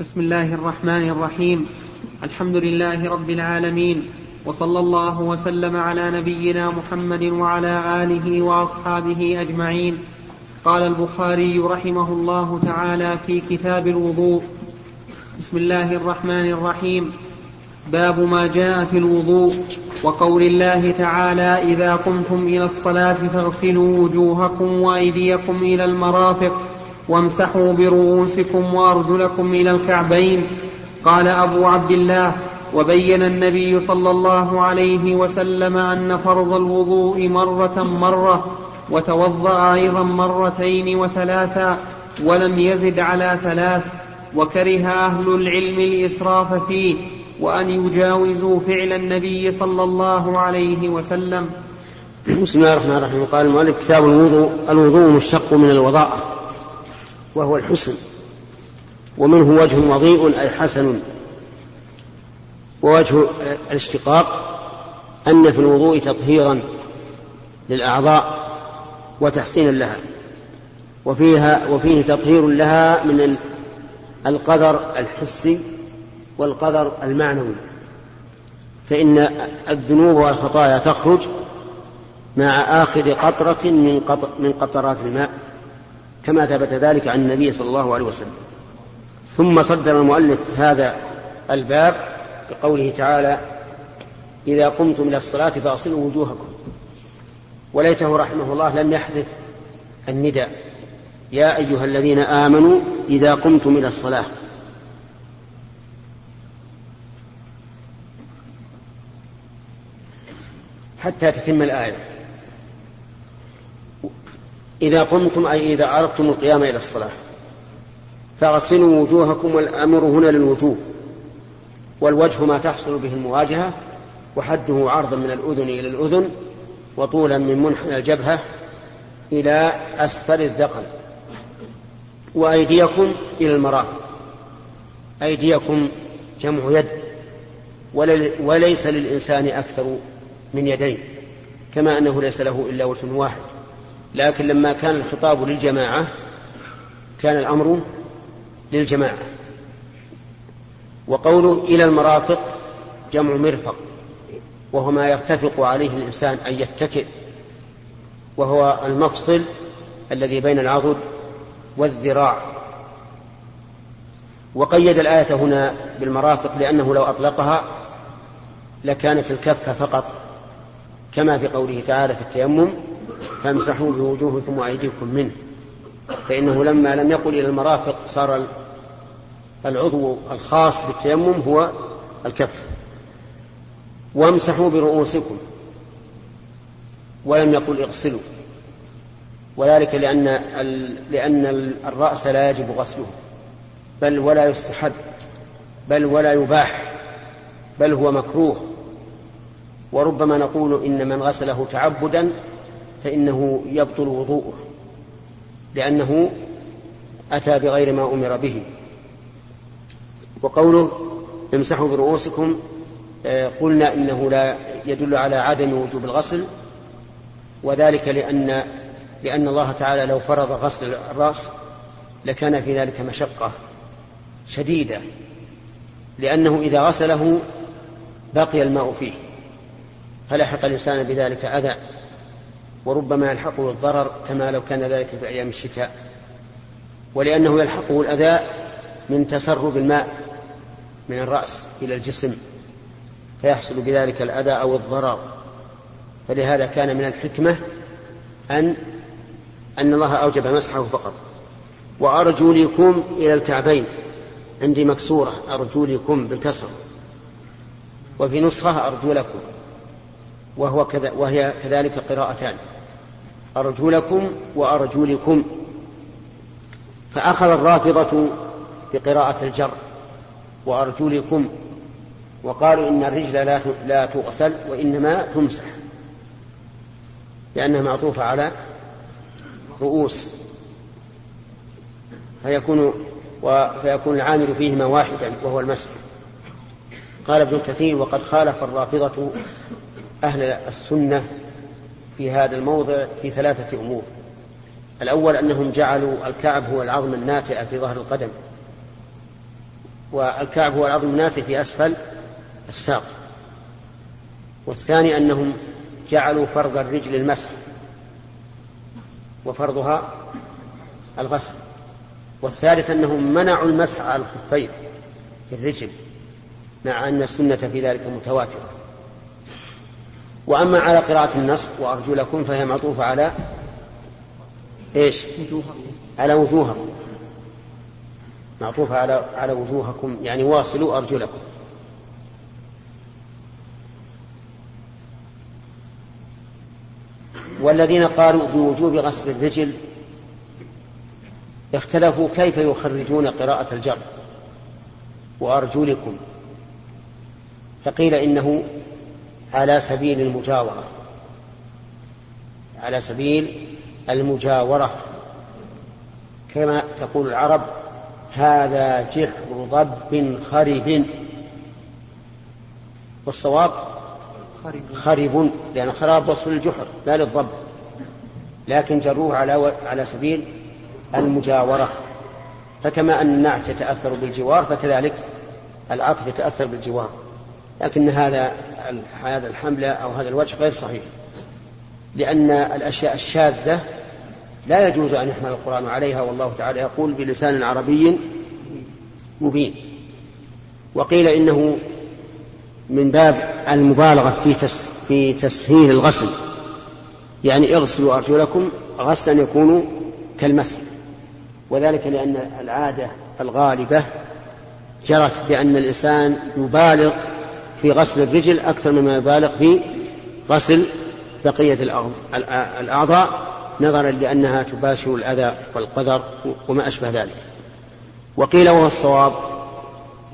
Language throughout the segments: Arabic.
بسم الله الرحمن الرحيم. الحمد لله رب العالمين. وصلى الله وسلم على نبينا محمد وعلى آله وأصحابه أجمعين. قال البخاري رحمه الله تعالى في كتاب الوضوء. بسم الله الرحمن الرحيم. باب ما جاء في الوضوء. وقول الله تعالى إذا قمتم إلى الصلاة فاغسلوا وجوهكم وأيديكم إلى المرافق وامسحوا برؤوسكم وأرجلكم إلى الكعبين. قال أبو عبد الله وبين النبي صلى الله عليه وسلم أن فرض الوضوء مرة مرة وتوضأ أيضا مرتين وثلاثا ولم يزد على ثلاث وكره أهل العلم الإسراف فيه وأن يجاوزوا فعل النبي صلى الله عليه وسلم. بسم الله الرحمن الرحيم. قال المؤلف كتاب الوضوء الوضوء مشتق من الوضاءه وهو الحسن. ومنه وجه وضيء أي حسن. ووجه الاشتقاق أن في الوضوء تطهيرا للأعضاء وتحسينا لها. وفيها وفيه تطهير لها من القدر الحسي والقدر المعنوي. فإن الذنوب والخطايا تخرج مع آخر قطرة من, من قطرات الماء. كما ثبت ذلك عن النبي صلى الله عليه وسلم. ثم صدر المؤلف هذا الباب بقوله تعالى إذا قمتم إلى الصلاة فأصلوا وجوهكم. وليته رحمه الله لم يحذف النداء. يا أيها الذين آمنوا إذا قمتم إلى الصلاة. حتى تتم الآية. إذا قمتم أي إذا أردتم القيام إلى الصلاة فاغسلوا وجوهكم والأمر هنا للوجوه والوجه ما تحصل به المواجهة وحده عرضا من الأذن إلى الأذن وطولا من منحنى الجبهة إلى أسفل الذقن وأيديكم إلى المرافق أيديكم جمع يد وليس للإنسان أكثر من يدين كما أنه ليس له إلا وجه واحد. لكن لما كان الخطاب للجماعة كان الأمر للجماعة. وقوله إلى المرافق جمع مرفق وهو ما يرتفق عليه الإنسان أن يتكئ وهو المفصل الذي بين العضد والذراع. وقيد الآية هنا بالمرافق لأنه لو أطلقها لكانت الكفة فقط كما في قوله تعالى في التيمم فامسحوا بوجوهكم وأيديكم منه. فإنه لما لم يقل إلى المرافق صار العضو الخاص بالتيمم هو الكف. وامسحوا برؤوسكم. ولم يقل اغسلوا. وذلك لأن لأن الرأس لا يجب غسله. بل ولا يستحب. بل ولا يباح. بل هو مكروه. وربما نقول إن من غسله تعبدا فإنه يبطل وضوءه لأنه أتى بغير ما أمر به. وقوله امسحوا برؤوسكم آه، قلنا إنه لا يدل على عدم وجوب الغسل وذلك لأن لأن الله تعالى لو فرض غسل الرأس لكان في ذلك مشقة شديدة لأنه إذا غسله بقي الماء فيه فلحق الإنسان بذلك أذى. وربما يلحقه الضرر كما لو كان ذلك في أيام الشتاء ولأنه يلحقه الأذى من تسرب الماء من الرأس إلى الجسم فيحصل بذلك الأذى أو الضرر. فلهذا كان من الحكمة أن أن الله أوجب مسحه فقط. وأرجلكم إلى الكعبين عندي مكسورة أرجلكم بالكسر. وفي نسخة أرجلكم وهو كذا وهي كذلك قراءتان. أرجلكم وأرجلكم فأخذ الرافضة بقراءة الجر وأرجلكم وقالوا إن الرجل لا لا تغسل وإنما تمسح لأنها معطوفة على رؤوس. فيكون فيكون العامل فيهما واحدا وهو المسح. قال ابن كثير وقد خالف الرافضة أهل السنة في هذا الموضع في ثلاثة أمور. الأول أنهم جعلوا الكعب هو العظم الناتئة في ظهر القدم. والكعب هو العظم الناتج في أسفل الساق. والثاني أنهم جعلوا فرض الرجل المسح وفرضها الغسل. والثالث أنهم منعوا المسح على الخفين في الرجل مع أن السنة في ذلك متواترة. وأما على قراءة النصب وأرجلكم فهي معطوفة على إيش؟ على وجوهكم. معطوفة على على وجوهكم يعني واصلوا أرجلكم والذين قالوا بوجوب غسل الرجل اختلفوا كيف يخرجون قراءة الجر. وأرجلكم فقيل إنه على سبيل المجاورة. على سبيل المجاورة. كما تقول العرب هذا جحر ضب خرب. والصواب خرب لأن خراب وصف للجحر لا للضب. لكن جروه على على سبيل المجاورة. فكما أن النعت يتأثر بالجوار فكذلك العطف يتأثر بالجوار. لكن هذا هذا الحملة أو هذا الوجه غير صحيح. لأن الأشياء الشاذة لا يجوز أن يحمل القرآن عليها والله تعالى يقول بلسان عربي مبين. وقيل إنه من باب المبالغة في في تسهيل الغسل. يعني اغسلوا أرجلكم غسلا يكون كالمسح. وذلك لأن العادة الغالبة جرت بأن الإنسان يبالغ في غسل الرجل أكثر مما يبالغ في غسل بقية الأعضاء نظرا لأنها تباشر الأذى والقدر وما أشبه ذلك. وقيل وهو الصواب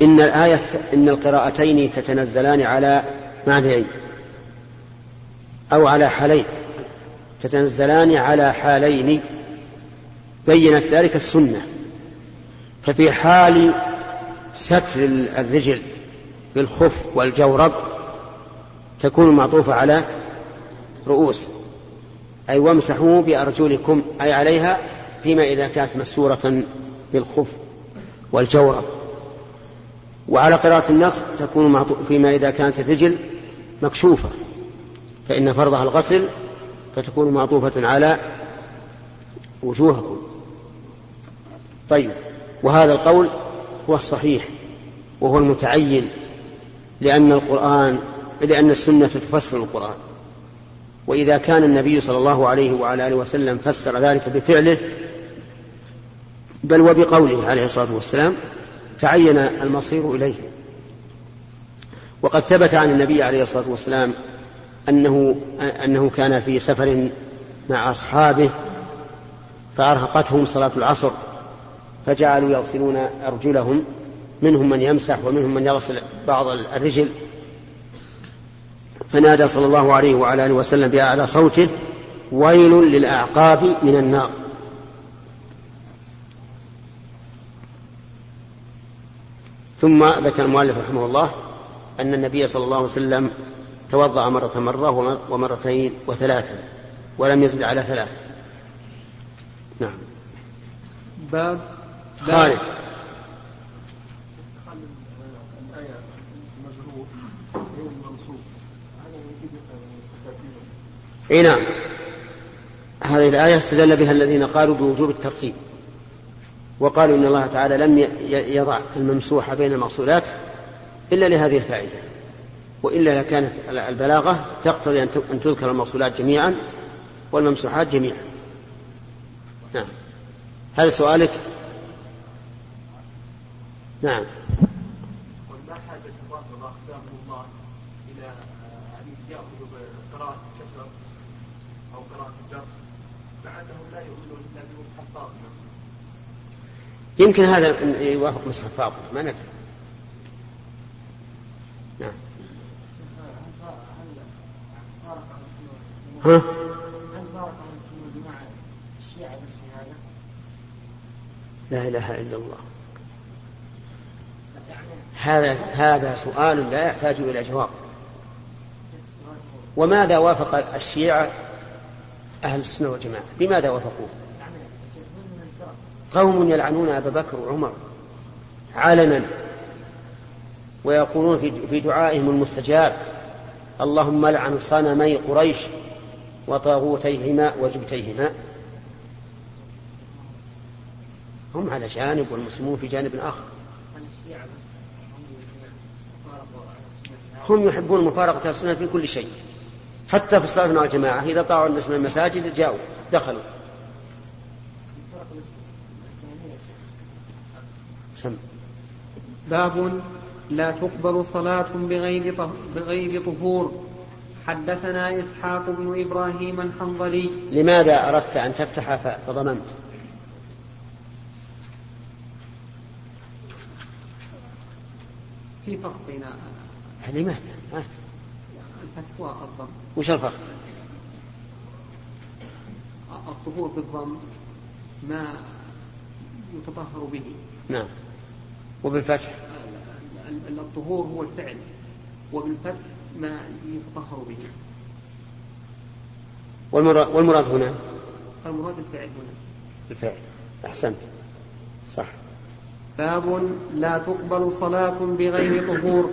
إن الآية إن القراءتين تتنزلان على معنيين أو على حالين. تتنزلان على حالين. بينت ذلك السنة. ففي حال ستر الرجل بالخف والجورب تكون معطوفة على رؤوس. أي وامسحوا بأرجلكم أي عليها فيما إذا كانت مسورة بالخف والجورب. وعلى قراءة النص تكون فيما إذا كانت الرجل مكشوفة فإن فرضها الغسل فتكون معطوفة على وجوهكم. طيب وهذا القول هو الصحيح وهو المتعين. لأن القرآن لأن السنة تفسر القرآن. وإذا كان النبي صلى الله عليه وعلى آله وسلم فسر ذلك بفعله بل وبقوله عليه الصلاة والسلام تعين المصير إليه. وقد ثبت عن النبي عليه الصلاة والسلام أنه أنه كان في سفر مع أصحابه فأرهقتهم صلاة العصر فجعلوا يغسلون أرجلهم منهم من يمسح ومنهم من يغسل بعض الرجل. فنادى صلى الله عليه وعلى آله وسلم بأعلى صوته ويل للأعقاب من النار. ثم ذكر المؤلف رحمه الله أن النبي صلى الله عليه وسلم توضأ مرة مرة ومرتين وثلاثا ولم يزد على ثلاث. نعم. باب خالد. إي نعم. هذه الآية استدل بها الذين قالوا بوجوب الترتيب. وقالوا إن الله تعالى لم يضع الممسوح بين المغسولات إلا لهذه الفائدة. وإلا لكانت البلاغة تقتضي أن تذكر المغسولات جميعا والممسوحات جميعا. نعم. هذا سؤالك؟ نعم وما حاجة الله الله إلى حديث يأخذ بقراءة الكسر أو قراءة الجر مع أنهم لا يؤمنون إلا بمصحف فاطمة يمكن هذا يوافق مصحف فاطمة ما ندري. نعم. ها؟ لا إله إلا الله. هذا هذا سؤال لا يحتاج إلى جواب. وماذا وافق الشيعة أهل السنة والجماعة؟ بماذا وافقوه؟ قوم يلعنون أبا بكر وعمر علنا ويقولون في دعائهم المستجاب اللهم لعن صنمي قريش وطاغوتيهما وجبتيهما. هم على جانب والمسلمون في جانب آخر. هم يحبون مفارقة السنة في كل شيء حتى في الصلاة مع الجماعة. إذا طاعوا الناس من المساجد جاءوا دخلوا. باب لا تقبل صلاة بغير بغير طهور. حدثنا إسحاق بن إبراهيم الحنظلي. لماذا أردت أن تفتح فضممت؟ في فرق بين لماذا؟ الفتح والضم وش الفرق؟ الطهور بالضم ما يتطهر به. نعم. وبالفتح. الطهور هو الفعل وبالفتح ما يتطهر به. والمراد, والمراد هنا؟ المراد الفعل هنا. الفعل. أحسنت. صح. باب لا تقبل صلاة بغير طهور.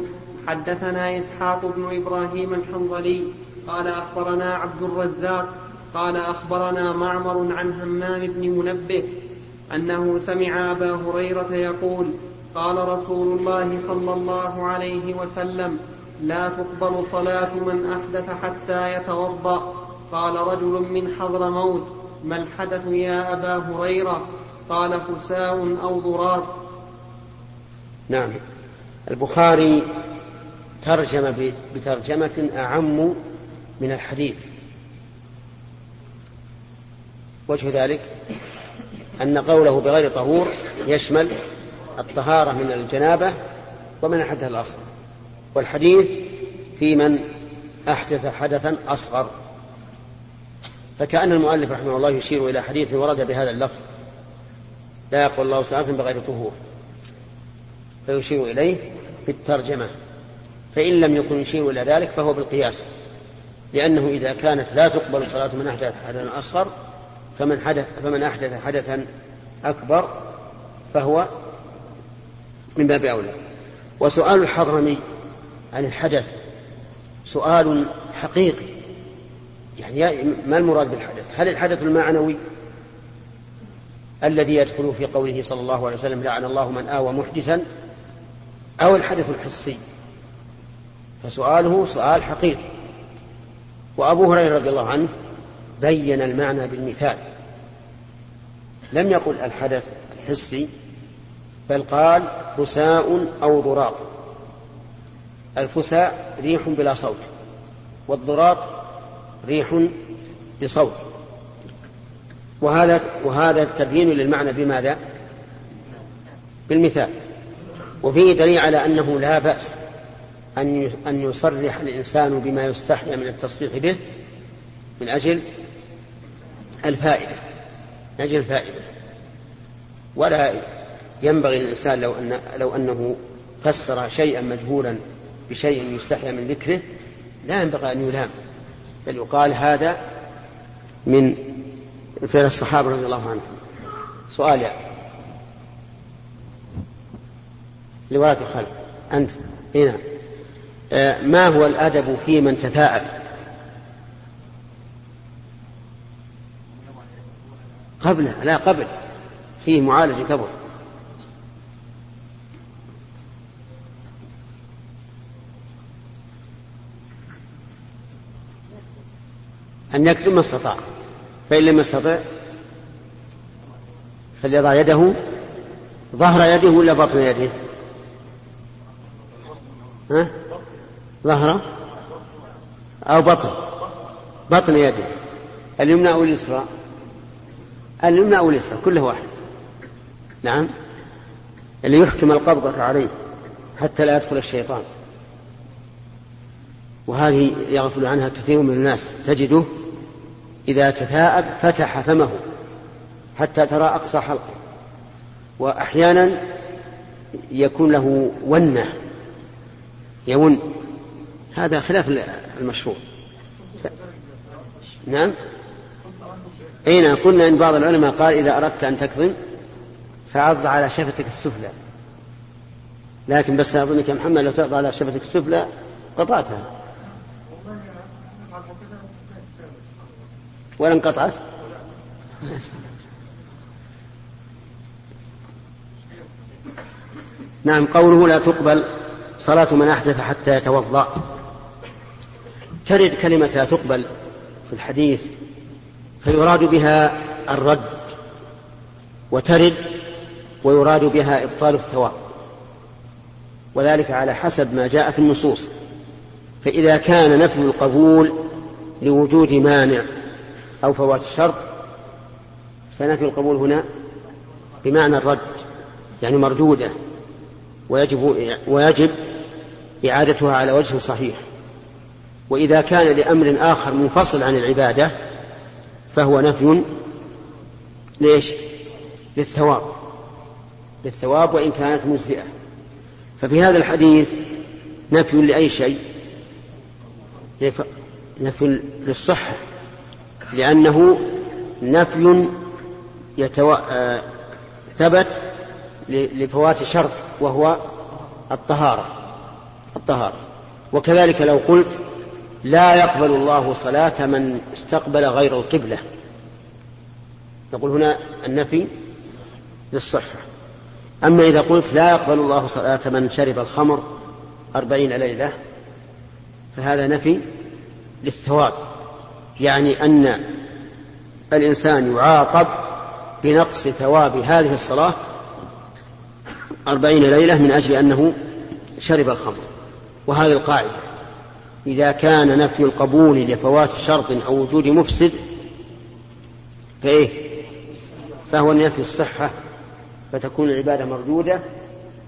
حدثنا إسحاق بن إبراهيم الحنظلي قال أخبرنا عبد الرزاق قال أخبرنا معمر عن همام بن منبه أنه سمع أبا هريرة يقول قال رسول الله صلى الله عليه وسلم لا تقبل صلاة من أحدث حتى يتوضأ. قال رجل من حضر موت ما الحدث يا أبا هريرة؟ قال فساء أو ضراب. نعم. البخاري ترجم بترجمة أعم من الحديث. وجه ذلك أن قوله بغير طهور يشمل الطهارة من الجنابة ومن الحدث الأصغر. والحديث في من أحدث حدثا أصغر. فكأن المؤلف رحمه الله يشير إلى حديث ورد بهذا اللفظ. لا يقول الله صلاة بغير طهور. فيشير إليه بالترجمة. فإن لم يكن يشير إلى ذلك فهو بالقياس. لأنه إذا كانت لا تقبل صلاة من أحدث حدثا أصغر فمن حدث فمن أحدث حدثا أكبر فهو من باب أولى. وسؤال الحضرمي عن الحدث. سؤال حقيقي. يعني ما المراد بالحدث؟ هل الحدث المعنوي الذي يدخل في قوله صلى الله عليه وسلم لعن الله من آوى محدثا أو الحدث الحسي؟ فسؤاله سؤال حقيقي. وأبو هريرة رضي الله عنه بين المعنى بالمثال. لم يقل الحدث الحسي بل قال فساء أو ضراط. الفساء ريح بلا صوت والضراط ريح بصوت. وهذا وهذا تبيين للمعنى بماذا؟ بالمثال. وفيه دليل على أنه لا بأس أن أن يصرح الإنسان بما يستحيا من التصريح به من أجل الفائدة من أجل الفائدة. ولا ينبغي للإنسان لو أن لو أنه فسر شيئا مجهولا بشيء يستحيا من ذكره لا ينبغي أن يلام بل يقال هذا من فعل الصحابة رضي الله عنهم. سؤال يعني رواية الخلق أنت هنا آه، ما هو الأدب في من تثاءب؟ قبل لا قبل فيه معالجة قبل. أن يكتم ما استطاع فإن لم يستطع فليضع يده ظهر يده ولا بطن يده؟ ها؟ ظهره أو بطن بطن يده اليمنى أو اليسرى؟ اليمنى أو اليسرى كله واحد. نعم. اللي يحكم القبضة عليه حتى لا يدخل الشيطان. وهذه يغفل عنها كثير من الناس تجده إذا تثاءب فتح فمه حتى ترى أقصى حلقه. وأحيانا يكون له ونة يون. هذا خلاف المشروع. ف... نعم؟ أي نعم قلنا إن بعض العلماء قال إذا أردت أن تكظم فعض على شفتك السفلى. لكن بس أظنك يا محمد لو تقضى على شفتك السفلى قطعتها. ولا انقطعت؟ نعم قوله لا تقبل صلاة من أحدث حتى يتوضأ. ترد كلمة لا تقبل في الحديث فيراد بها الرد وترد ويراد بها إبطال الثواب وذلك على حسب ما جاء في النصوص. فإذا كان نفي القبول لوجود مانع أو فوات الشرط فنفي القبول هنا بمعنى الرد يعني مردودة ويجب ويجب إعادتها على وجه صحيح. وإذا كان لأمر آخر منفصل عن العبادة فهو نفي ليش؟ للثواب للثواب وإن كانت مجزئة. ففي هذا الحديث نفي لأي شيء؟ نفي للصحة. لأنه نفي يتو... آه... ثبت لفوات شرط وهو الطهارة الطهارة. وكذلك لو قلت لا يقبل الله صلاة من استقبل غير القبلة. نقول هنا النفي للصحة. أما إذا قلت لا يقبل الله صلاة من شرب الخمر أربعين ليلة فهذا نفي للثواب. يعني أن الإنسان يعاقب بنقص ثواب هذه الصلاة أربعين ليلة من أجل أنه شرب الخمر وهذه القاعدة. إذا كان نفي القبول لفوات شرط أو وجود مفسد فإيه؟ فهو نفي الصحة فتكون العبادة مردودة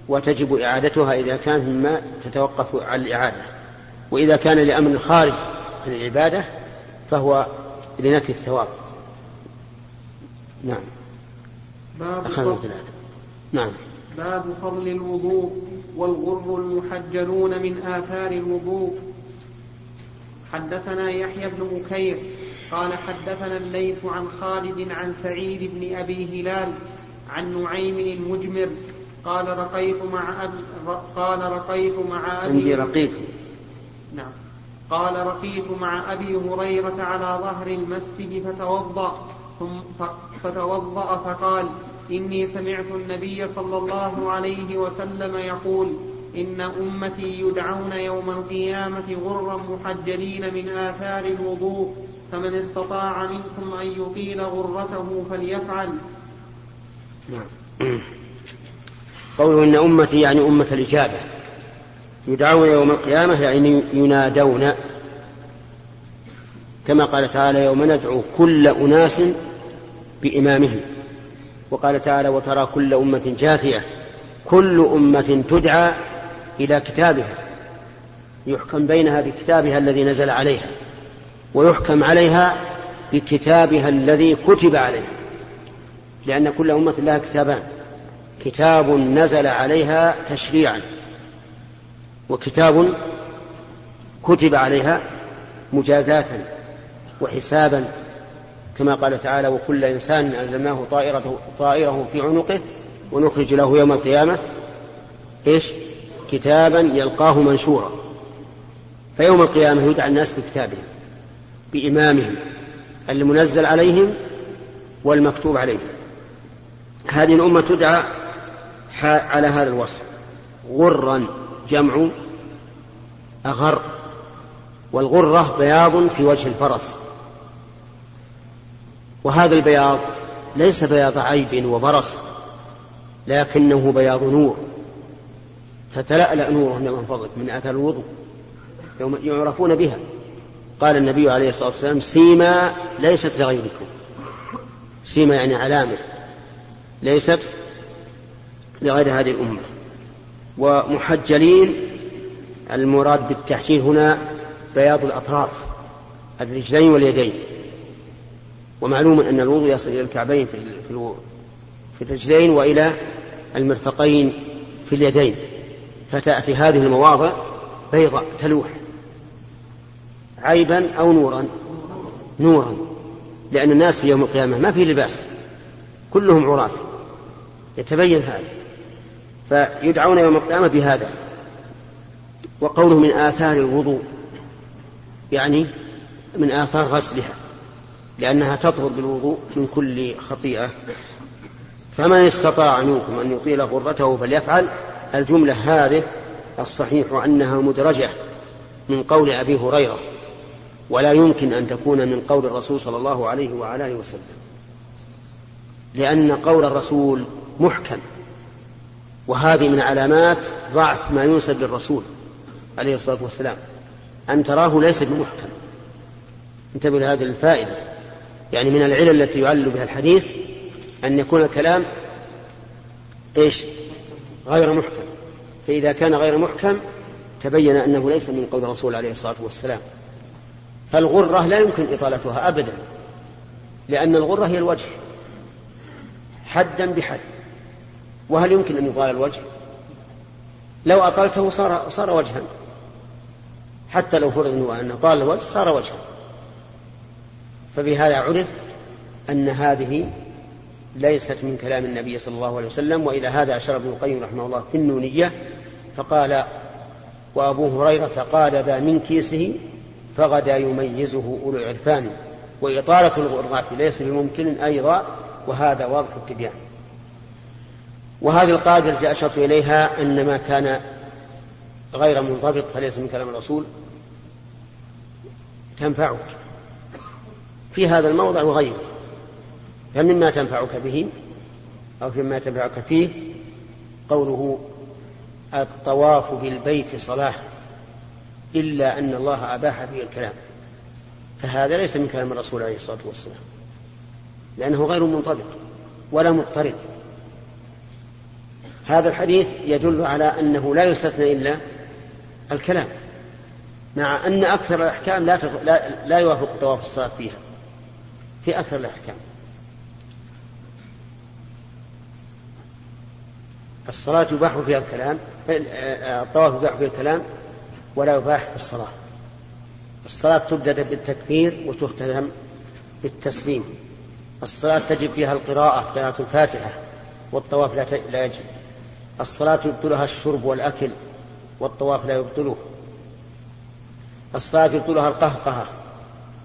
وتجب إعادتها إذا كان مما تتوقف على الإعادة. وإذا كان لأمر خارج عن العبادة فهو لنفي الثواب. نعم. باب أخذنا نعم. باب فضل الوضوء والغر المحجلون من آثار الوضوء. حدثنا يحيى بن بكير قال حدثنا الليث عن خالد عن سعيد بن أبي هلال عن نعيم المجمر قال رقيت مع أبي قال رقيت مع أبي عندي رقيق. نعم. قال رقيت مع أبي هريرة على ظهر المسجد فتوضأ ثم فتوضأ فقال إني سمعت النبي صلى الله عليه وسلم يقول إن أمتي يدعون يوم القيامة غرا محجلين من آثار الوضوء فمن استطاع منكم أن يطيل غرته فليفعل. نعم. قوله إن أمتي يعني أمة الإجابة. يدعون يوم القيامة يعني ينادون. كما قال تعالى يوم ندعو كل أناس بإمامهم. وقال تعالى وترى كل أمة جاثية كل أمة تدعى إلى كتابها. يحكم بينها بكتابها الذي نزل عليها ويحكم عليها بكتابها الذي كتب عليها. لأن كل أمة لها كتابان. كتاب نزل عليها تشريعا. وكتاب كتب عليها مجازاة وحسابا كما قال تعالى وكل إنسان ألزمناه طائرته, طائره في عنقه ونخرج له يوم القيامة. إيش؟ كتابا يلقاه منشورا. فيوم القيامة يدعى الناس بكتابهم بإمامهم المنزل عليهم والمكتوب عليهم. هذه الأمة تدعى على هذا الوصف غرا. جمع أغر والغرة بياض في وجه الفرس. وهذا البياض ليس بياض عيب وبرص لكنه بياض نور. تتلألأ نوره من فضلك من أثر الوضوء يوم يعرفون بها. قال النبي عليه الصلاة والسلام سيما ليست لغيركم. سيما يعني علامة ليست لغير هذه الأمة. ومحجلين. المراد بالتحجيل هنا بياض الأطراف الرجلين واليدين. ومعلوم أن الوضوء يصل إلى الكعبين في في الرجلين وإلى المرفقين في اليدين. فتأتي هذه المواضع بيضاء تلوح. عيبا أو نورا؟ نورا. لأن الناس في يوم القيامة ما في لباس. كلهم عراة. يتبين هذا. فيدعون يوم القيامة بهذا وقوله من آثار الوضوء يعني من آثار غسلها لأنها تطهر بالوضوء من كل خطيئة. فمن استطاع منكم أن يطيل غرته فليفعل. الجملة هذه الصحيح أنها مدرجة من قول أبي هريرة ولا يمكن أن تكون من قول الرسول صلى الله عليه وعلى آله وسلم لأن قول الرسول محكم. وهذه من علامات ضعف ما ينسب للرسول عليه الصلاة والسلام. أن تراه ليس بمحكم. انتبه لهذه الفائدة. يعني من العلل التي يعلل بها الحديث أن يكون الكلام إيش؟ غير محكم. فإذا كان غير محكم تبين أنه ليس من قول الرسول عليه الصلاة والسلام. فالغرة لا يمكن إطالتها أبدا لأن الغرة هي الوجه. حدا بحد. وهل يمكن أن يطال الوجه؟ لو أطلته صار, صار وجها. حتى لو فرض أنه طال الوجه صار وجها. فبهذا عرف أن هذه ليست من كلام النبي صلى الله عليه وسلم وإلى هذا أشار ابن القيم رحمه الله في النونية فقال وأبو هريرة قال ذا من كيسه فغدا يميزه أولو العرفان. وإطالة الغرات ليس بممكن أيضا وهذا واضح التبيان. وهذه القاعدة التي أشرت إليها أن ما كان غير منضبط فليس من كلام الرسول. تنفعك في هذا الموضع وغيره. فمما تنفعك به أو فيما تنفعك فيه؟ قوله الطواف بالبيت صلاة إلا أن الله أباح فيه الكلام. فهذا ليس من كلام الرسول عليه الصلاة والسلام لأنه غير منطبق ولا مضطرب. هذا الحديث يدل على أنه لا يستثنى إلا الكلام مع أن أكثر الأحكام لا, لا, لا يوافق طواف الصلاة فيها في أكثر الأحكام. الصلاة يباح فيها الكلام الطواف يباح فيها الكلام ولا يباح في الصلاة. الصلاة تبدأ بالتكبير وتختتم بالتسليم. الصلاة تجب فيها القراءة قراءة الفاتحة والطواف لا, لا يجب. الصلاة يبطلها الشرب والأكل والطواف لا يبطله. الصلاة يبطلها القهقهة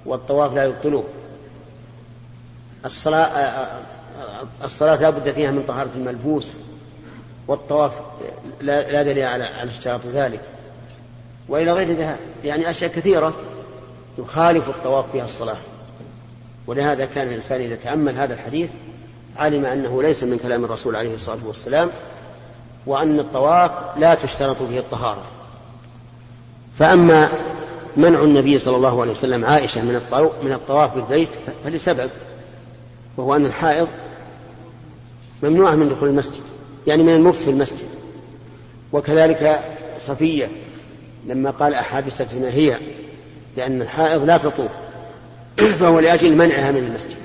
والطواف لا يبطله. الصلاة الصلاة لا بد فيها من طهارة الملبوس والطواف لا دليل على على اشتراط ذلك. وإلى غير ذلك يعني أشياء كثيرة يخالف الطواف فيها الصلاة. ولهذا كان الإنسان إذا تأمل هذا الحديث علم أنه ليس من كلام الرسول عليه الصلاة والسلام وأن الطواف لا تشترط به الطهارة. فأما منع النبي صلى الله عليه وسلم عائشة من من الطواف بالبيت فلسبب وهو أن الحائض ممنوعة من دخول المسجد يعني من المكث في المسجد. وكذلك صفية لما قال أحابستنا هي لأن الحائض لا تطوف فهو لأجل منعها من المسجد.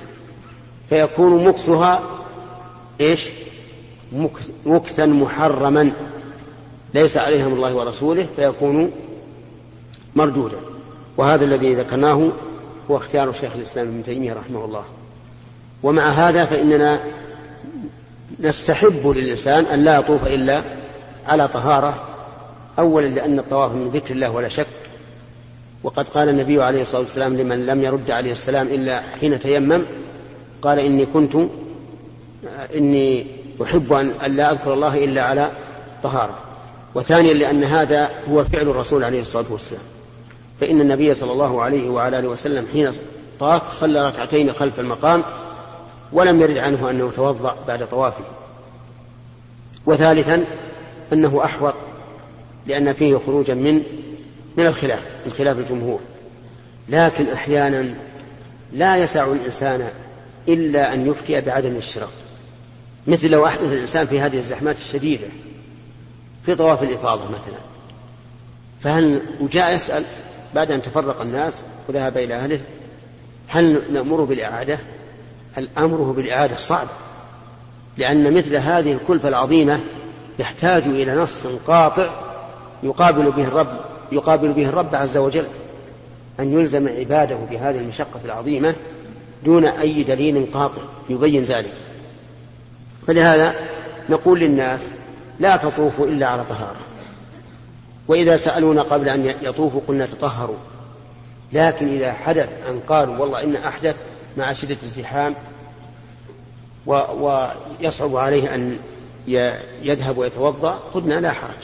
فيكون مكثها إيش؟ مكثا محرما ليس عليهم الله ورسوله فيكون مردودا. وهذا الذي ذكرناه هو اختيار شيخ الإسلام ابن تيمية رحمه الله. ومع هذا فإننا نستحب للإنسان أن لا يطوف إلا على طهارة أولا لأن الطواف من ذكر الله ولا شك. وقد قال النبي عليه الصلاة والسلام لمن لم يرد عليه السلام إلا حين تيمم قال إني كنت إني أحب أن لا أذكر الله إلا على طهارة. وثانيا لأن هذا هو فعل الرسول عليه الصلاة والسلام. فإن النبي صلى الله عليه وعلى آله وسلم حين طاف صلى ركعتين خلف المقام ولم يرد عنه أنه توضأ بعد طوافه. وثالثا أنه أحوط لأن فيه خروجا من من الخلاف من خلاف الجمهور. لكن أحيانا لا يسع الإنسان إلا أن يفتي بعدم الاشتراك. مثل لو أحدث الإنسان في هذه الزحمات الشديدة في طواف الإفاضة مثلا. فهل وجاء يسأل بعد أن تفرق الناس وذهب إلى أهله هل نأمره بالإعادة؟ الأمره بالإعادة صعب لأن مثل هذه الكلفة العظيمة يحتاج إلى نص قاطع يقابل به الرب يقابل به الرب عز وجل أن يلزم عباده بهذه المشقة العظيمة دون أي دليل قاطع يبين ذلك. فلهذا نقول للناس لا تطوفوا إلا على طهارة. وإذا سألونا قبل أن يطوفوا قلنا تطهروا. لكن إذا حدث أن قالوا والله إن أحدث مع شدة الزحام ويصعب عليه أن يذهب ويتوضأ قلنا لا حرج.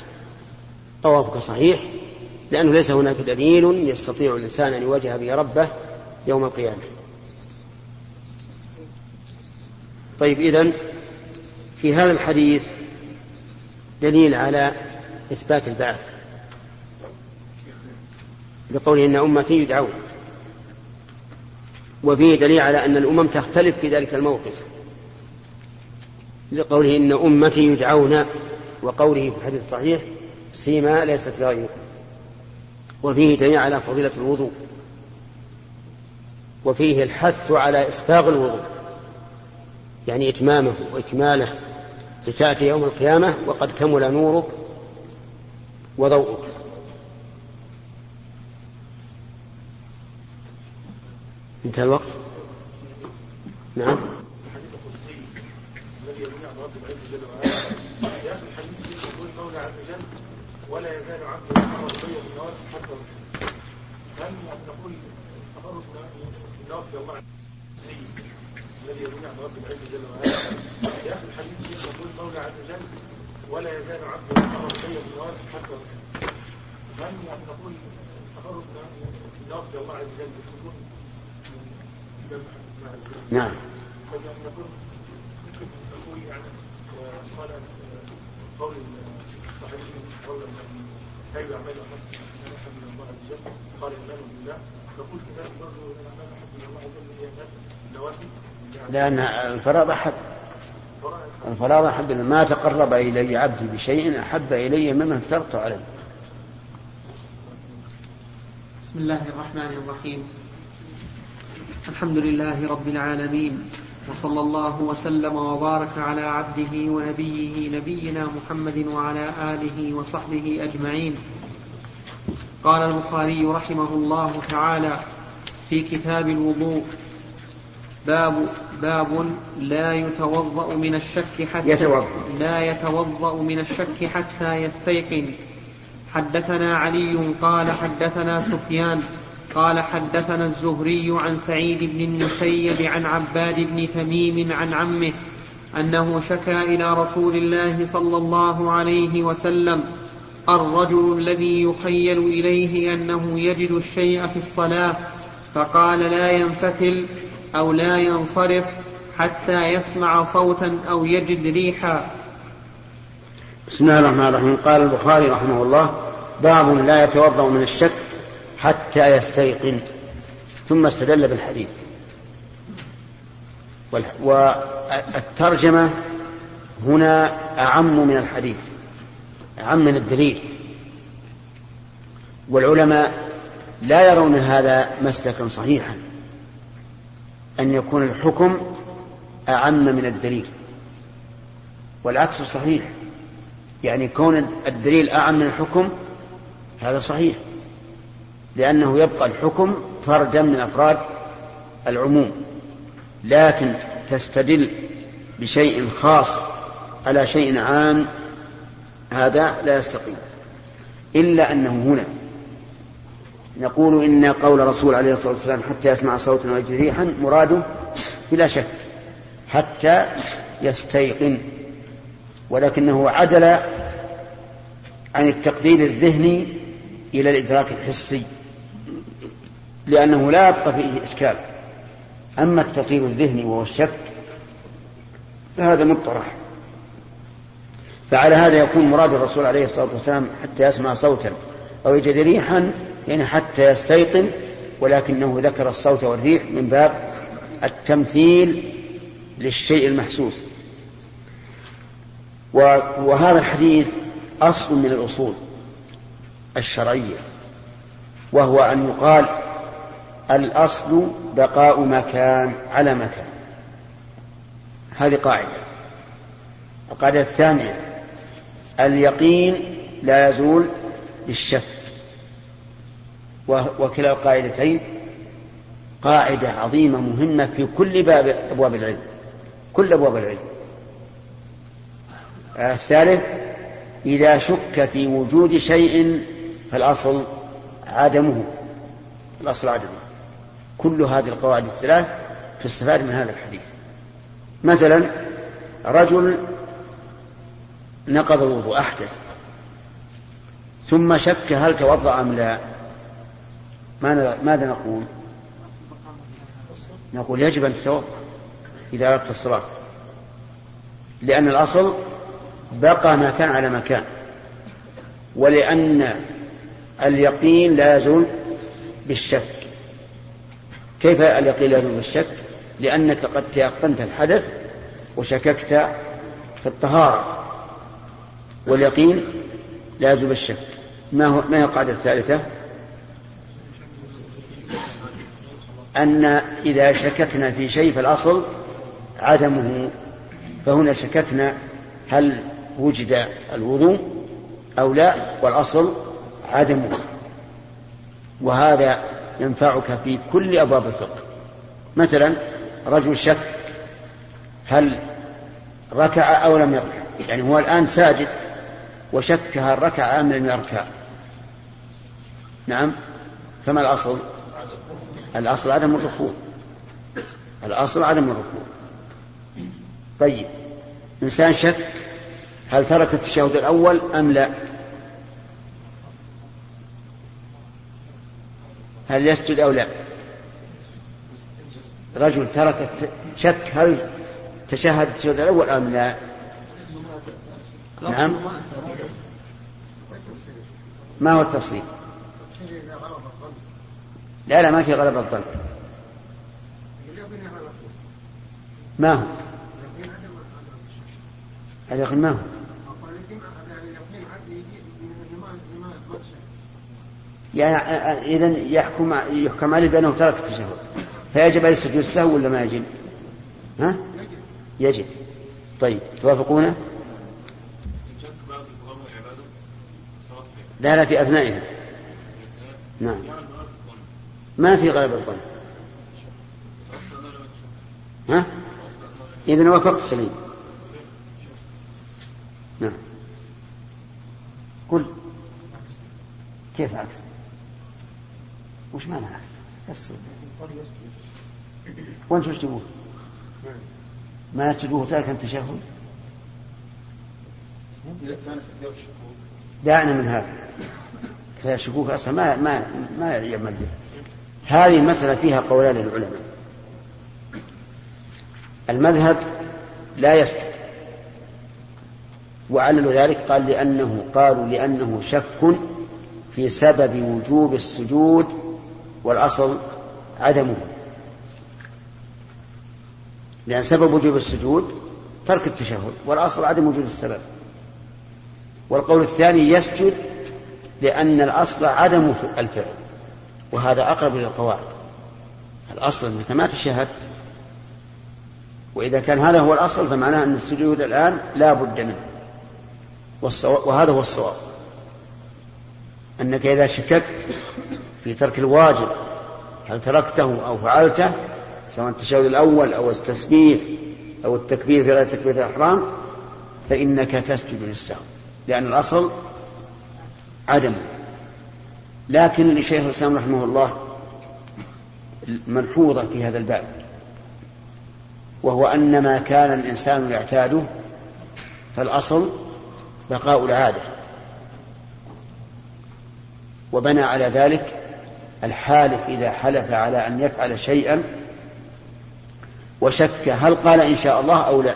طوافك صحيح لأنه ليس هناك دليل يستطيع الإنسان أن يواجه به ربه يوم القيامة. طيب إذن في هذا الحديث دليل على إثبات البعث بقوله إن أمتي يدعون وفيه دليل على أن الأمم تختلف في ذلك الموقف لقوله إن أمتي يدعون وقوله في الحديث الصحيح سيما ليست لغيركم وفيه دليل على فضيلة الوضوء وفيه الحث على إسباغ الوضوء يعني إتمامه وإكماله لتأتي يوم القيامة وقد كمل نورك وضوءك. انتهى الوقت؟ نعم. ولا يزال عبده يتقرب الي بالنوافل حتى هل نقول التقرب بالنوافل الله؟ الذي يبني عن رب العزة جل وعلا في اخر الحديث يقول المولى عز وجل ولا يزال عبده يتقرب الي بالنوافل حتى هل نقول التقرب بالنوافل الله عز وجل يكون نعم. نقول ممكن نقول يعني قال قول الصحيحين قولا اي اعمال احب احب من الله عز وجل قال ايمان بالله. نقول كذلك برضه الأعمال احب من الله عز وجل هي النوافل لأن الفرائض أحب. الفرائض أحب ما تقرب إلي عبدي بشيء أحب إلي مما افترضت عليه. بسم الله الرحمن الرحيم. الحمد لله رب العالمين وصلى الله وسلم وبارك على عبده ونبيه نبينا محمد وعلى آله وصحبه أجمعين. قال البخاري رحمه الله تعالى في كتاب الوضوء باب باب لا يتوضأ من الشك حتى يتوضأ. لا يتوضأ من الشك حتى يستيقن. حدثنا علي قال حدثنا سفيان قال حدثنا الزهري عن سعيد بن المسيب عن عباد بن تميم عن عمه أنه شكا إلى رسول الله صلى الله عليه وسلم. الرجل الذي يخيل إليه أنه يجد الشيء في الصلاة فقال لا ينفتل أو لا ينصرف حتى يسمع صوتا أو يجد ريحا. بسم الله الرحمن الرحيم. قال البخاري رحمه الله باب لا يتوضأ من الشك حتى يستيقن. ثم استدل بالحديث. والترجمة هنا أعم من الحديث أعم من الدليل. والعلماء لا يرون هذا مسلكا صحيحا. أن يكون الحكم أعم من الدليل. والعكس صحيح. يعني كون الدليل أعم من الحكم هذا صحيح. لأنه يبقى الحكم فردا من أفراد العموم. لكن تستدل بشيء خاص على شيء عام هذا لا يستقيم. إلا أنه هنا نقول إن قول الرسول عليه الصلاة والسلام حتى يسمع صوتا ويجري ريحا مراده بلا شك حتى يستيقن ولكنه عدل عن التقدير الذهني إلى الإدراك الحسي لأنه لا يبقى فيه إشكال. أما التطير الذهني وهو الشك فهذا مطرح. فعلى هذا يكون مراد الرسول عليه الصلاة والسلام حتى يسمع صوتا أو يجد ريحا يعني حتى يستيقن ولكنه ذكر الصوت والريح من باب التمثيل للشيء المحسوس. وهذا الحديث أصل من الأصول الشرعية وهو أن يقال الأصل بقاء مكان على مكان. هذه قاعدة. القاعدة الثانية اليقين لا يزول بالشك. وكلا القاعدتين. قاعدة عظيمة مهمة في كل باب أبواب العلم. كل أبواب العلم. الثالث إذا شك في وجود شيء فالأصل عدمه. الأصل عدمه. كل هذه القواعد الثلاث تستفاد من هذا الحديث. مثلا رجل نقض الوضوء أحدث ثم شك هل توضأ أم لا. ماذا نقول؟ نقول يجب أن تتوضأ إذا أردت الصلاة لأن الأصل بقى ما كان على مكان. ولأن اليقين لا يزول بالشك. كيف اليقين لا يزول بالشك؟ لأنك قد تيقنت الحدث وشككت في الطهارة. واليقين لا يزول بالشك. ما هو ما هي القاعدة الثالثة؟ أن إذا شككنا في شيء فالأصل عدمه فهنا شككنا هل وجد الوضوء أو لا والأصل عدمه. وهذا ينفعك في كل أبواب الفقه. مثلا رجل شك هل ركع أو لم يركع. يعني هو الآن ساجد وشك هل ركع أم لم يركع. نعم فما الأصل؟ الأصل عدم الركوع. الأصل عدم الركوع. طيب إنسان شك هل ترك التشهد الأول أم لا؟ هل يسجد أو لا؟ رجل ترك شك هل تشهد التشهد الأول أم لا؟ نعم. ما هو التفصيل؟ لا لا ما في غلبة الظن. ما هو؟ اليقين ما هو؟ يعني إذا يحكم يحكم عليه بأنه ترك التشهد. فيجب عليه السجود السهو ولا ما يجب؟ ها؟ يجب. طيب توافقونه؟ لا لا في أثنائها نعم. ما في غلبة الظن ها؟ إذا وافقت سليم نعم قل كيف عكس؟ وش معنى عكس؟ وين تشتبوه؟ ما يسجدوه تاركا التشهد؟ دعنا من هذا فالشكوك أصلا ما ما ما يعمل به هذه المسألة فيها قولان للعلماء. المذهب لا يسجد وعللوا ذلك قال لأنه قالوا لأنه شك في سبب وجوب السجود والأصل عدمه. لأن سبب وجوب السجود ترك التشهد والأصل عدم وجود السبب. والقول الثاني يسجد لأن الأصل عدم الفعل. وهذا أقرب إلى القواعد. الأصل أنك ما تشهدت وإذا كان هذا هو الأصل فمعناه أن السجود الآن لا بد منه. وهذا هو الصواب. أنك إذا شككت في ترك الواجب هل تركته أو فعلته سواء التشهد الأول أو التسبيح أو التكبير في غير تكبيرة الإحرام فإنك تسجد للسهو. لأن الأصل عدم. لكن لشيخ الإسلام رحمه الله ملحوظة في هذا الباب وهو أن ما كان الإنسان يعتاده فالأصل بقاء العادة وبنى على ذلك الحالف إذا حلف على أن يفعل شيئا وشك هل قال إن شاء الله أو لا.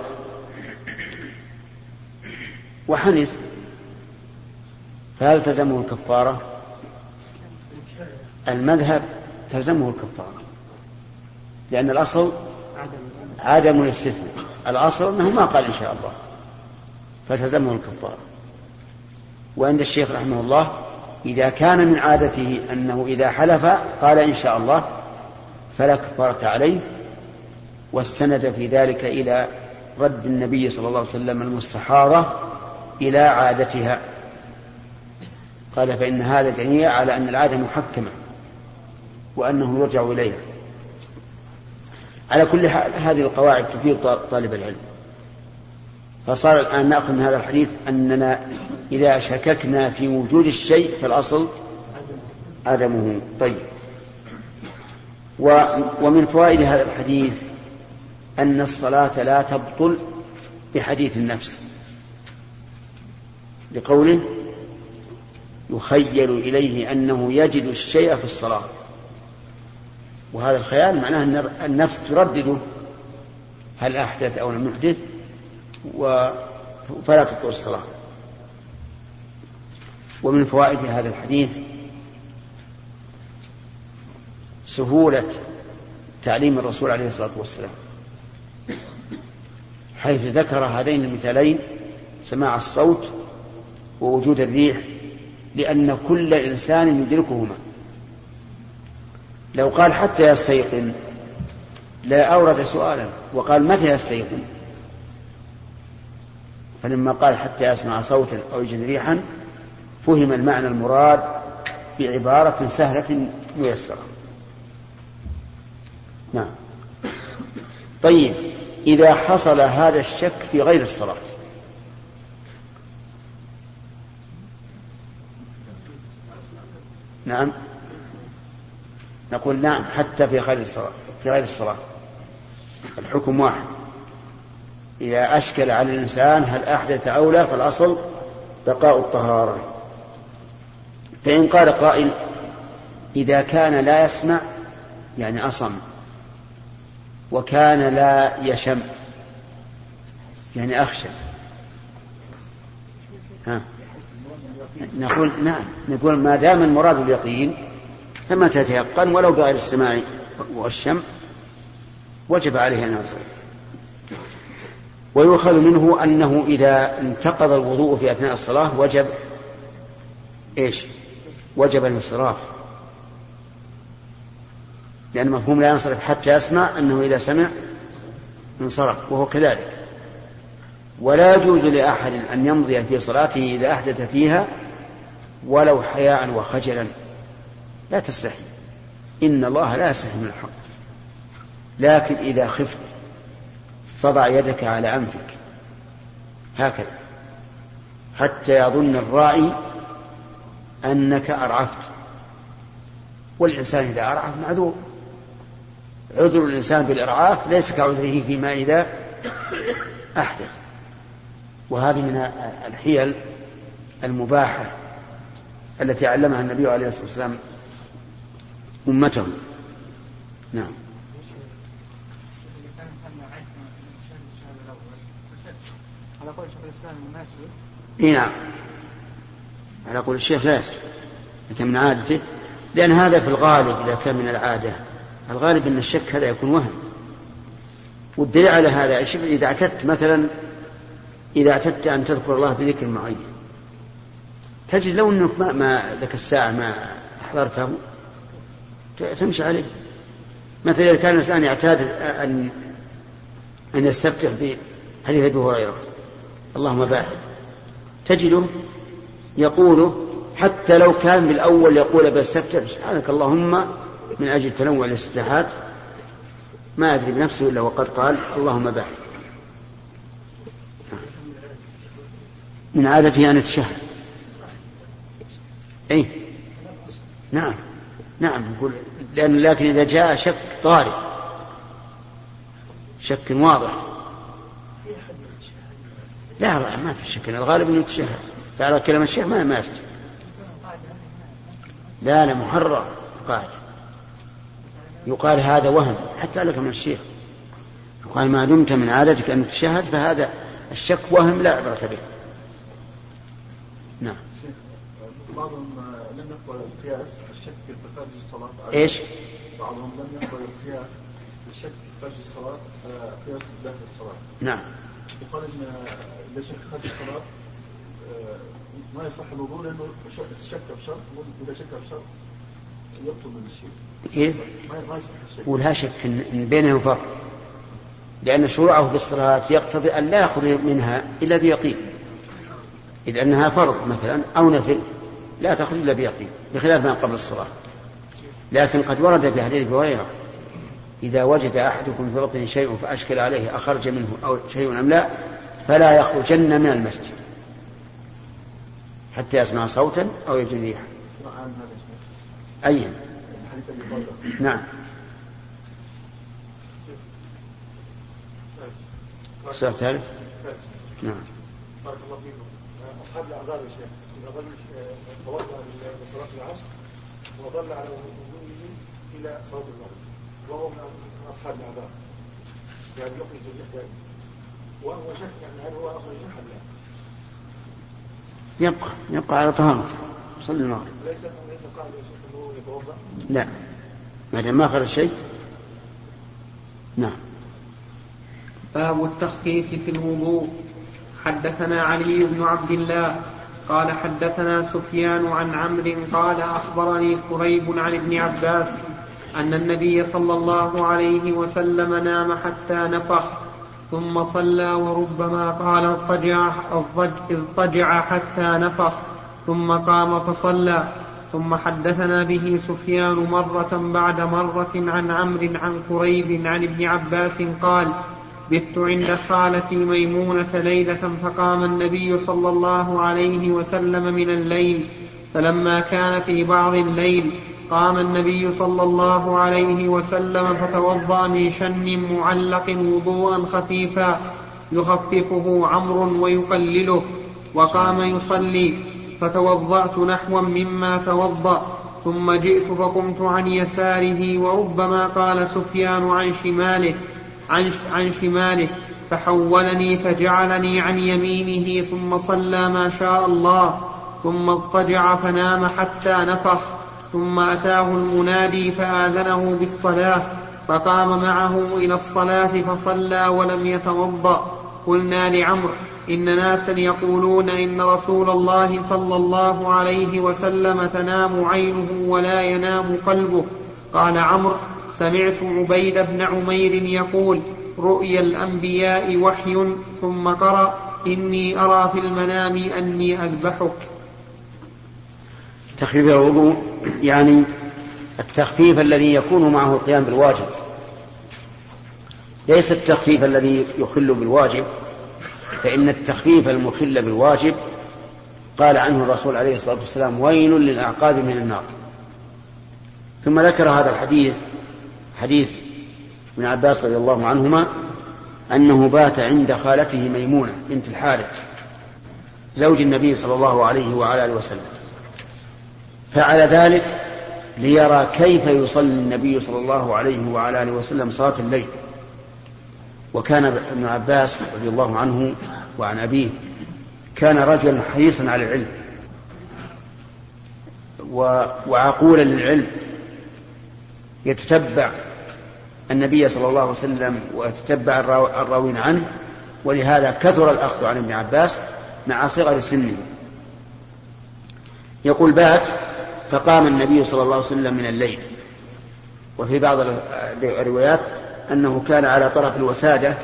وحنث فهل تلزمه الكفارة؟ المذهب تلزمه الكفارة لأن الأصل عدم الاستثناء الأصل أنه ما قال إن شاء الله فتلزمه الكفارة وعند الشيخ رحمه الله إذا كان من عادته أنه إذا حلف قال إن شاء الله فلا كفارة عليه واستند في ذلك إلى رد النبي صلى الله عليه وسلم المستحاضة إلى عادتها. قال فإن هذا دليل على أن العادة محكمة. وأنه يرجع إليها على كل حال هذه القواعد تفيد طالب العلم. فصار الآن نأخذ من هذا الحديث أننا إذا شككنا في وجود الشيء فالأصل عدمه. طيب. ومن فوائد هذا الحديث أن الصلاة لا تبطل بحديث النفس. لقوله يخيل إليه أنه يجد الشيء في الصلاة. وهذا الخيال معناه أن النفس تردده هل أحدث أو لم يحدث فلا تبطل الصلاة. ومن فوائد هذا الحديث سهولة تعليم الرسول عليه الصلاة والسلام. حيث ذكر هذين المثالين سماع الصوت ووجود الريح لأن كل إنسان يدركهما. لو قال حتى يستيقن لا أورد سؤالا وقال متى يستيقن؟ فلما قال حتى يسمع صوتا أو يجد ريحا فهم المعنى المراد بعبارة سهلة ميسرة. نعم. طيب إذا حصل هذا الشك في غير الصلاة. نعم. نقول نعم حتى في غير الصلاة في غير الصلاة. الحكم واحد. إذا أشكل على الإنسان هل أحدث أو لا فالأصل بقاء الطهارة. فإن قال قائل إذا كان لا يسمع يعني أصم. وكان لا يشم. يعني أخشى. ها؟ نقول نعم نقول ما دام المراد اليقين فما تتيقن ولو بغير السماع والشم وجب عليه أن يصل ويؤخذ منه أنه إذا انتقض الوضوء في أثناء الصلاة وجب إيش؟ وجب الانصراف. لأن مفهوم لا ينصرف حتى يسمع أنه إذا سمع انصرف وهو كذلك. ولا يجوز لأحد أن يمضي في صلاته إذا أحدث فيها ولو حياء وخجلا. لا تستحي. إن الله لا يستحي من الحق لكن إذا خفت فضع يدك على أنفك. هكذا. حتى يظن الرائي أنك أرعفت. والإنسان إذا أرعف معذور. عذر الإنسان بالإرعاف ليس كعذره فيما إذا أحدث. وهذه من الحيل المباحة التي علمها النبي عليه الصلاة والسلام أمته نعم. إي نعم. على قول الشيخ لا يسجد لكن من عادته لأن هذا في الغالب إذا كان من العادة. الغالب أن الشك هذا يكون وهم. والدليل على هذا إذا اعتدت مثلا إذا اعتدت أن تذكر الله بذكر معين تجد لو أنك ما, ما ذاك الساعة ما أحضرته تمشي عليه. مثلا إذا كان الإنسان يعتاد أن أن يستفتح بحديث أبي هريرة اللهم باعد. تجده يقوله حتى لو كان بالأول يقول بستفتح سبحانك اللهم من أجل تنوع الاستفتاحات ما أدري بنفسه إلا وقد قال اللهم باعد. من عادته أن يتشهد. أي نعم. نعم نقول لأن لكن إذا جاء شك طارئ. شك واضح. لا لا ما في شك. الغالب إنه يتشهد فعلى كلام الشيخ ما ما يسجد لا لا محرر قاعدة يقال هذا وهم حتى لك من الشيخ. يقال ما دمت من عادتك أن تشهد فهذا الشك وهم لا عبرة به. نعم. بعضهم القياس الشك في خارج الصلاة إيش؟ بعضهم لم يقبل القياس الشك في خارج الصلاة قياس داخل الصلاة. نعم. يقال إن إذا شك خارج الصلاة ما يصح الوضوء لأنه شك في شرط اذا شك في شرط يبطل من الشيء. كيف؟ ما يصح الشك. ولا شك ان بينهم فرق لأن شروعه بالصلاه يقتضي أن لا يخرج منها إلا بيقين. إذ أنها فرض مثلا أو نفل لا تخرج إلا بيقين بخلاف ما قبل الصلاة. لكن قد ورد في حديث هريرة إذا وجد أحدكم في بطنه شيء فأشكل عليه أخرج منه أو شيء أم لا فلا يخرجن من المسجد. حتى يسمع صوتا أو يجد ريحا. أي نعم. سؤال ثالث نعم. بارك الله فيكم. أصحاب الأعذار يا شيخ. اذا رجل توضا لصلاه العصر وظل على وضوءه إلى صلاة المغرب وهو من أصحاب الأعذار. يعني يخرج الريح وهو شك يعني هل هو اخرج الريح لا؟ يبقى يبقى على طهارته صلي المغرب ليس ليس قال يا شيخ أنه يتوضأ؟ لا. ما دام ما خرج شيء. نعم. باب التخفيف في الوضوء. حدثنا علي بن عبد الله قال حدثنا سفيان عن عمرو قال أخبرني قريب عن ابن عباس أن النبي صلى الله عليه وسلم نام حتى نفخ ثم صلى وربما قال اضطجع اضطجع حتى نفخ ثم قام فصلى. ثم حدثنا به سفيان مرة بعد مرة عن عمرو عن قريب عن ابن عباس قال بت عند خالتي ميمونة ليلة فقام النبي صلى الله عليه وسلم من الليل فلما كان في بعض الليل قام النبي صلى الله عليه وسلم فتوضأ من شن معلق وضوءا خفيفا يخففه عمرو ويقلله وقام يصلي فتوضأت نحوا مما توضأ ثم جئت فقمت عن يساره وربما قال سفيان عن شماله عن, عن شماله فحولني فجعلني عن يمينه ثم صلى ما شاء الله ثم اضطجع فنام حتى نفخ ثم أتاه المنادي فآذنه بالصلاة فقام معه إلى الصلاة فصلى ولم يتوضأ. قلنا لعمرو إن ناسا يقولون إن رسول الله صلى الله عليه وسلم تنام عينه ولا ينام قلبه. قال عمرو سمعت عبيد بن عمير يقول رؤيا الأنبياء وحي ثم قرأ إني أرى في المنام أني أذبحك. تخفيف الوضوء يعني التخفيف الذي يكون معه القيام بالواجب. ليس التخفيف الذي يخل بالواجب فإن التخفيف المخل بالواجب قال عنه الرسول عليه الصلاة والسلام ويل للأعقاب من النار. ثم ذكر هذا الحديث حديث ابن عباس رضي الله عنهما أنه بات عند خالته ميمونة بنت الحارث زوج النبي صلى الله عليه وعلى آله وسلم. فعل ذلك ليرى كيف يصلي النبي صلى الله عليه وعلى آله وسلم صلاة الليل. وكان ابن عباس رضي الله عنه وعن أبيه كان رجلا حريصا على العلم وعقولا للعلم. يتتبع النبي صلى الله عليه وسلم ويتتبع الراوين عنه ولهذا كثر الأخذ عن ابن عباس مع صغر سنه. يقول بات فقام النبي صلى الله عليه وسلم من الليل. وفي بعض الروايات أنه كان على طرف الوسادة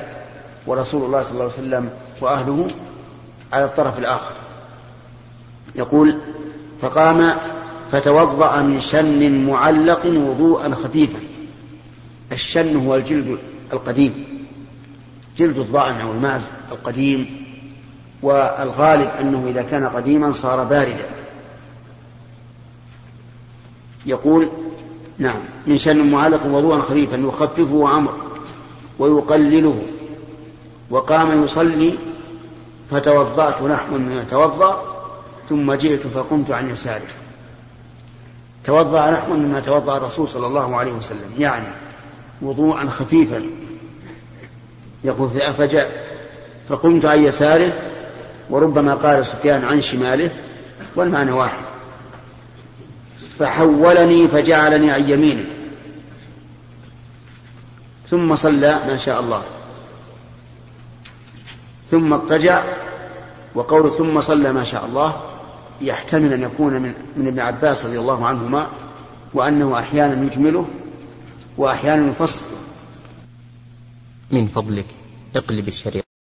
ورسول الله صلى الله عليه وسلم وأهله على الطرف الآخر. يقول فقام فتوضأ من شن معلق وضوءا خفيفا. الشن هو الجلد القديم. جلد الضأن أو الماز القديم. والغالب أنه إذا كان قديما صار باردا. يقول نعم من شن معلق وضوءا خفيفا يخففه عمر ويقلله. وقام يصلي فتوضأت نحو من يتوضأ ثم جئت فقمت عن يساره. توضأ نحو مما توضأ الرسول صلى الله عليه وسلم يعني وضوءا خفيفا. يقول فجاء فقمت عن يساره وربما قال سفيان عن شماله والمعنى واحد. فحولني فجعلني عن يمينه. ثم صلى ما شاء الله. ثم اضطجع وقول ثم صلى ما شاء الله يحتمل أن يكون من, من ابن عباس رضي الله عنهما وأنه أحيانا يجمله وأحيانا يفصل من فضلك اقلب الشريعة.